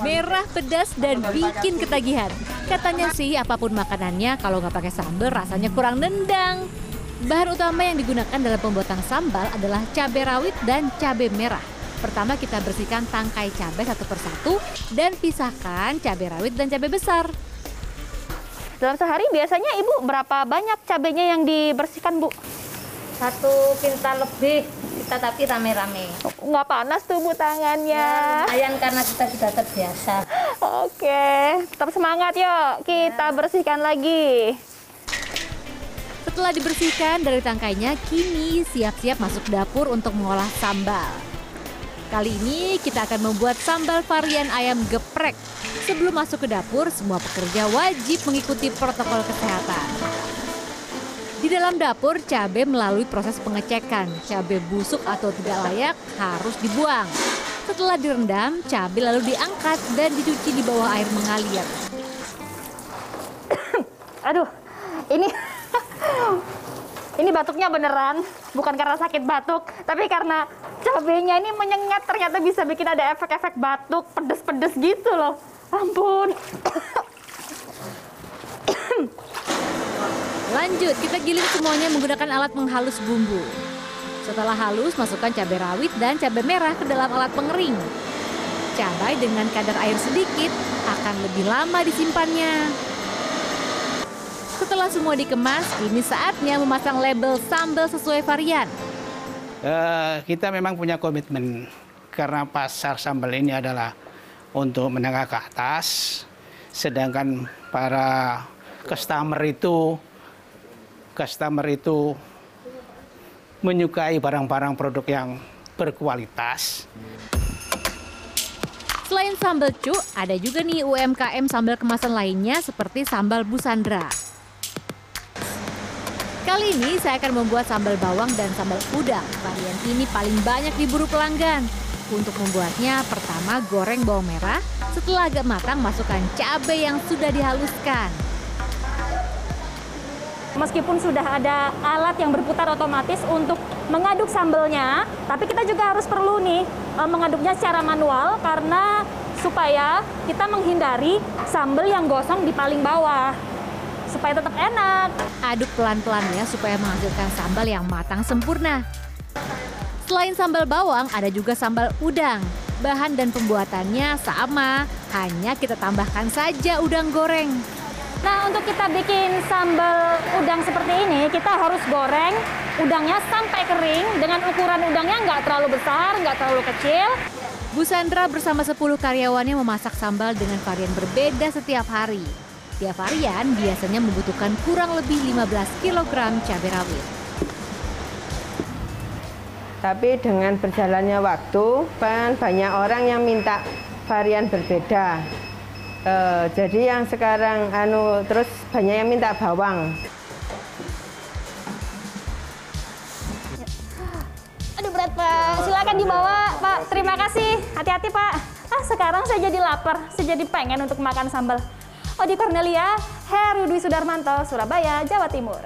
Merah, pedas, dan bikin ketagihan. Katanya sih apa pun makanannya kalau nggak pakai sambal rasanya kurang nendang. Bahan utama yang digunakan dalam pembuatan sambal adalah cabai rawit dan cabai merah. Pertama kita bersihkan tangkai cabai satu persatu dan pisahkan cabai rawit dan cabai besar. Dalam sehari biasanya ibu berapa banyak cabainya yang dibersihkan bu? Satu kintal lebih kita tapi rame-rame. Nggak panas tuh bu tangannya. Lumayan karena kita sudah terbiasa. Oke, tetap semangat yuk. Kita bersihkan lagi. Setelah dibersihkan dari tangkainya, kini siap-siap masuk dapur untuk mengolah sambal. Kali ini kita akan membuat sambal varian ayam geprek. Sebelum masuk ke dapur, semua pekerja wajib mengikuti protokol kesehatan. Di dalam dapur, cabai melalui proses pengecekan. Cabai busuk atau tidak layak harus dibuang. Setelah direndam, cabai lalu diangkat dan dicuci di bawah air mengalir. Aduh, ini ini batuknya beneran, bukan karena sakit batuk, tapi karena cabenya ini menyengat ternyata bisa bikin ada efek-efek batuk, pedes-pedes gitu loh. Ampun. Lanjut, kita giling semuanya menggunakan alat menghalus bumbu. Setelah halus, masukkan cabai rawit dan cabai merah ke dalam alat pengering. Cabai dengan kadar air sedikit akan lebih lama disimpannya. Setelah semua dikemas, kini saatnya memasang label sambal sesuai varian. Eh, kita memang punya komitmen karena pasar sambal ini adalah untuk menengah ke atas, sedangkan para customer itu customer itu menyukai barang-barang produk yang berkualitas. Selain sambal cu, ada juga nih UMKM sambal kemasan lainnya seperti sambal busandra. Kali ini saya akan membuat sambal bawang dan sambal udang. Varian ini paling banyak diburu pelanggan. Untuk membuatnya, pertama goreng bawang merah. Setelah agak matang, masukkan cabai yang sudah dihaluskan. Meskipun sudah ada alat yang berputar otomatis untuk mengaduk sambelnya, tapi kita juga harus perlu nih eh, mengaduknya secara manual karena supaya kita menghindari sambel yang gosong di paling bawah. Supaya tetap enak. Aduk pelan-pelan ya supaya menghasilkan sambal yang matang sempurna. Selain sambal bawang, ada juga sambal udang. Bahan dan pembuatannya sama, hanya kita tambahkan saja udang goreng. Nah, untuk kita bikin sambal udang seperti ini, kita harus goreng udangnya sampai kering dengan ukuran udangnya nggak terlalu besar, nggak terlalu kecil. Bu Sandra bersama 10 karyawannya memasak sambal dengan varian berbeda setiap hari. Tiap varian biasanya membutuhkan kurang lebih 15 kg cabai rawit. Tapi dengan berjalannya waktu, kan banyak orang yang minta varian berbeda. Eh, jadi yang sekarang anu terus banyak yang minta bawang. Pak, silakan dibawa Pak. Terima kasih, hati-hati Pak. Ah sekarang saya jadi lapar, saya jadi pengen untuk makan sambal. Odi Cornelia, Heru Dwi Sudarmanto, Surabaya, Jawa Timur.